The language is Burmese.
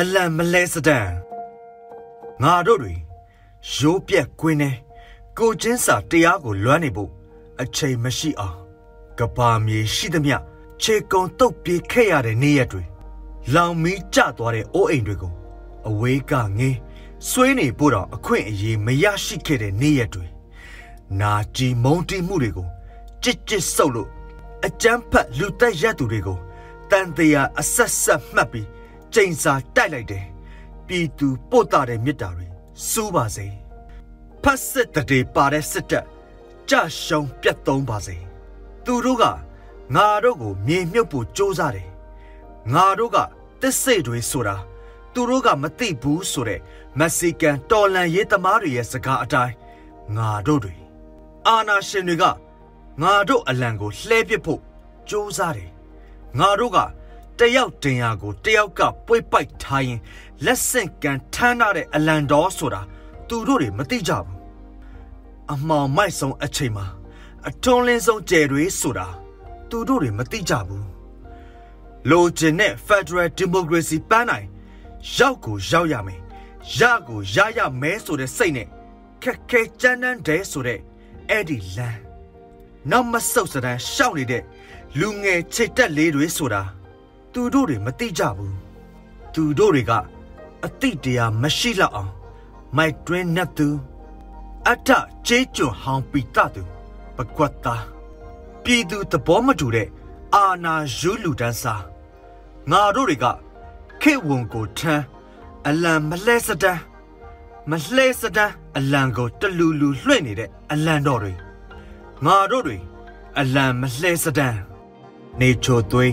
အလံမလဲစတန်ငါတို့တွေရိုးပြက်ကွင်းနေကိုချင်းစာတရားကိုလွမ်းနေဖို့အချိန်မရှိအောင်ကဘာမြေရှိသမျှခြေကုံတုတ်ပြေးခဲ့ရတဲ့နေ့ရက်တွေလောင်မီးကျသွားတဲ့အိုးအိမ်တွေကိုအဝေးကငင်းဆွေးနေဖို့တော့အခွင့်အရေးမရရှိခဲ့တဲ့နေ့ရက်တွေနာကြည်မုံတီးမှုတွေကိုကြစ်ကြစ်ဆုပ်လို့အကြမ်းဖက်လူတက်ရက်သူတွေကိုတန်တရားအဆက်ဆက်မှတ်ပြီး ကျိန်စာတိုက်လိုက်တယ်ပြည်သူပို့တာတဲ့မြစ်တာတွေစိုးပါစေဖတ်စစ်တရေပါတဲ့စစ်တပ်ကြရှုံပြတ်သုံးပါစေသူတို့ကငါတို့ကိုမြေမြုပ်ဖို့ကြိုးစားတယ်ငါတို့ကတစ္ဆေတွေဆိုတာသူတို့ကမသိဘူးဆိုတဲ့မက္ဆီကန်တော်လန်ရေးသမားတွေရဲ့စကားအတိုင်းငါတို့တွေအာနာရှင်တွေကငါတို့အလံကိုလှဲပစ်ဖို့ကြိုးစားတယ်ငါတို့က တယောက်တင်ရာကိုတယောက်ကပွေ့ပိုက်ထားရင်လက်ဆင့်ကန်ထမ်းထားတဲ့အလံတော်ဆိုတာသူတို့တွေမသိကြဘူးအမောင်မိုက်ဆုံးအချိန်မှာအထွန်းလင်းဆုံးကြယ်တွေဆိုတာသူတို့တွေမသိကြဘူးလိုချင်တဲ့ Federal Democracy ပန်းနိုင်ရောက်ကိုရောက်ရမယ်ရကိုရရမဲဆိုတဲ့စိတ်နဲ့ခက်ခဲကြမ်းတမ်းတဲ့ဆိုတဲ့အဲ့ဒီလမ်းနောက်မဆုတ်စတဲ့ရှောက်နေတဲ့လူငယ်ချိတ်တက်လေးတွေဆိုတာ သူတို့တွေမသိကြဘူးသူတို့တွေကအတိတရားမရှိလောက်အောင်မိုက်တွင်းနဲ့သူအထကျေးကျွန်ဟောင်းပီတသူပကွတ်သားပြည်သူသဘောမတူတဲ့အာနာယူလူတန်းစားငါတို့တွေကခေဝံကိုထမ်းအလံမလဲစတန်းမလှဲစတန်းအလံကိုတလူလူလွှင့်နေတဲ့အလံတော်တွေငါတို့တွေအလံမလှဲစတန်းနေချိုသွေး